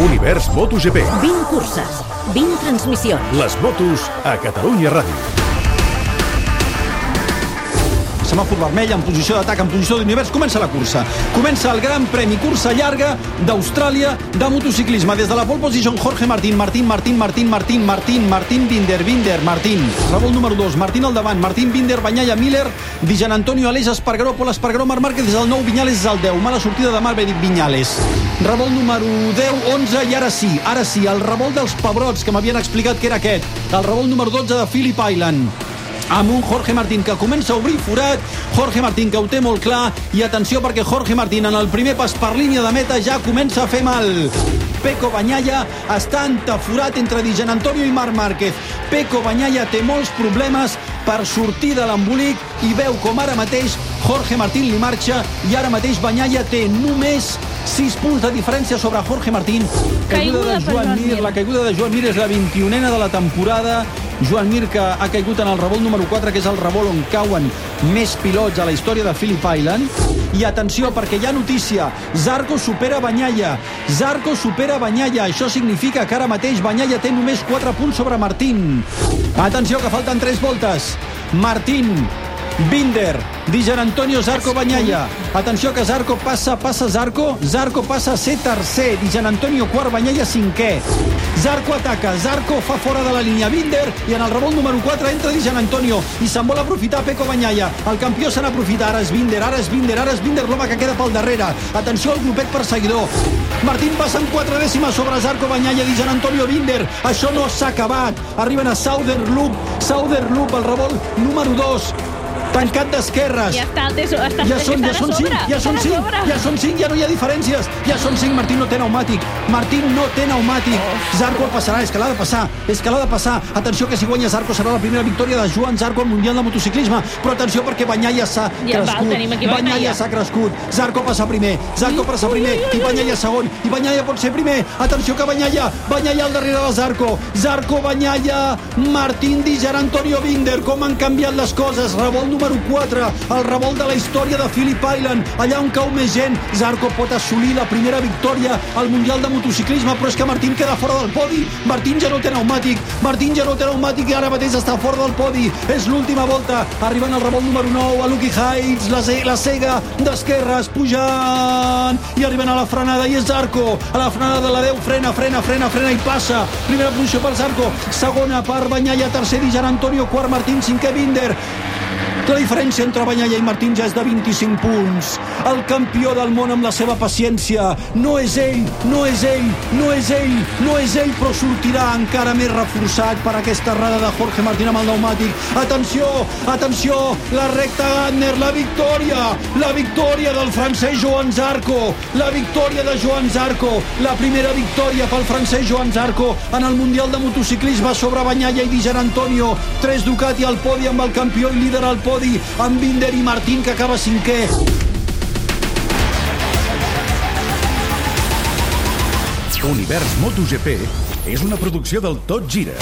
Univers MotoGP. 20 curses, 20 transmissions. Les motos a Catalunya Ràdio. Semàfor vermell en posició d'atac, en posició d'univers, comença la cursa. Comença el Gran Premi Cursa Llarga d'Austràlia de motociclisme. Des de la pole position, Jorge Martín, Martín, Martín, Martín, Martín, Martín, Martín, Binder, Binder, Martín. Revolt número 2, Martín al davant, Martín, Binder, Banyalla, Miller, Dijan Antonio, Aleix, Espargaró, Pol Espargaró, Marc Márquez és el 9, Vinyales és el 10. Mala sortida de Marc Vinyales. Revolt número 10, 11, i ara sí, ara sí, el revolt dels pebrots, que m'havien explicat que era aquest. El revolt número 12 de Phillip Island amb un Jorge Martín que comença a obrir forat, Jorge Martín que ho té molt clar, i atenció perquè Jorge Martín en el primer pas per línia de meta ja comença a fer mal. Peco Banyalla està entaforat entre Dijan Antonio i Marc Márquez. Peco Banyalla té molts problemes per sortir de l'embolic i veu com ara mateix Jorge Martín li marxa i ara mateix Banyalla té només 6 punts de diferència sobre Jorge Martín. Caiguda de per Joan Mir. Mir. La caiguda de Joan Mir és la 21a de la temporada. Joan Mir que ha caigut en el revolt número 4, que és el revolt on cauen més pilots a la història de Phillip Island. I atenció, perquè hi ha notícia. Zarco supera Banyalla. Zarco supera Banyalla. Això significa que ara mateix Banyalla té només 4 punts sobre Martín. Atenció, que falten 3 voltes. Martín, Binder, Dijan Antonio, Zarco, Banyalla. Atenció que Zarco passa, passa Zarco, Zarco passa a ser tercer, Dijan Antonio quart, Banyalla cinquè. Zarco ataca, Zarco fa fora de la línia Binder i en el revolt número 4 entra Dijan Antonio i se'n vol aprofitar Peco Banyalla. El campió se n'aprofita, ara és Binder, ara és Binder, ara és Binder, l'home que queda pel darrere. Atenció al grupet perseguidor. Martín passa amb 4 dècimes sobre Zarco Banyalla, Dijan Antonio Binder. Això no s'ha acabat. Arriben a Southern Loop, Southern Loop, el revolt número 2 tancat d'esquerres. Ja està, Ja són, ja són 5, ja són estan a 5, sobre. ja són 5, ja no hi ha diferències. Ja són 5, Martín no té pneumàtic. Martín no té pneumàtic. Zarco el passarà, és que l'ha de passar, és que l'ha de passar. Atenció que si guanya Zarco serà la primera victòria de Joan Zarco al Mundial de Motociclisme, però atenció perquè Banyalla s'ha Ja, crescut. Banyalla s'ha crescut. Zarco passa primer, Zarco passa primer i Banyalla segon. I Banyalla pot ser primer. Atenció que Banyalla, Banyalla al darrere de Zarco. Zarco, Banyalla, Martín Dijar, Antonio Binder. Com han canviat les coses. Revolt número 4, el revolt de la història de Phillip Island. Allà on cau més gent, Zarco pot assolir la primera victòria al Mundial de Motociclisme, però és que Martín queda fora del podi. Martín ja no té pneumàtic. Martín ja no té pneumàtic i ara mateix està fora del podi. És l'última volta. Arriben al revolt número 9, a Lucky Heights, la, la cega d'esquerres, pujant i arriben a la frenada i és Zarco. A la frenada de la 10, frena, frena, frena, frena i passa. Primera posició per Zarco, segona per Banyalla, tercer Dijan Antonio, quart Martín, cinquè Binder. La diferència entre Banyalla i Martín ja és de 25 punts. El campió del món amb la seva paciència. No és ell, no és ell, no és ell, no és ell, però sortirà encara més reforçat per aquesta errada de Jorge Martín amb el pneumàtic. Atenció, atenció, la recta Gantner, la victòria, la victòria del francès Joan Zarco, la victòria de Joan Zarco, la primera victòria pel francès Joan Zarco en el Mundial de Motociclisme sobre Banyalla i Dijan Antonio. Tres Ducati al podi amb el campió i líder al podi, amb Binder i Martín, que acaba cinquè. Univers MotoGP és una producció del Tot Gira.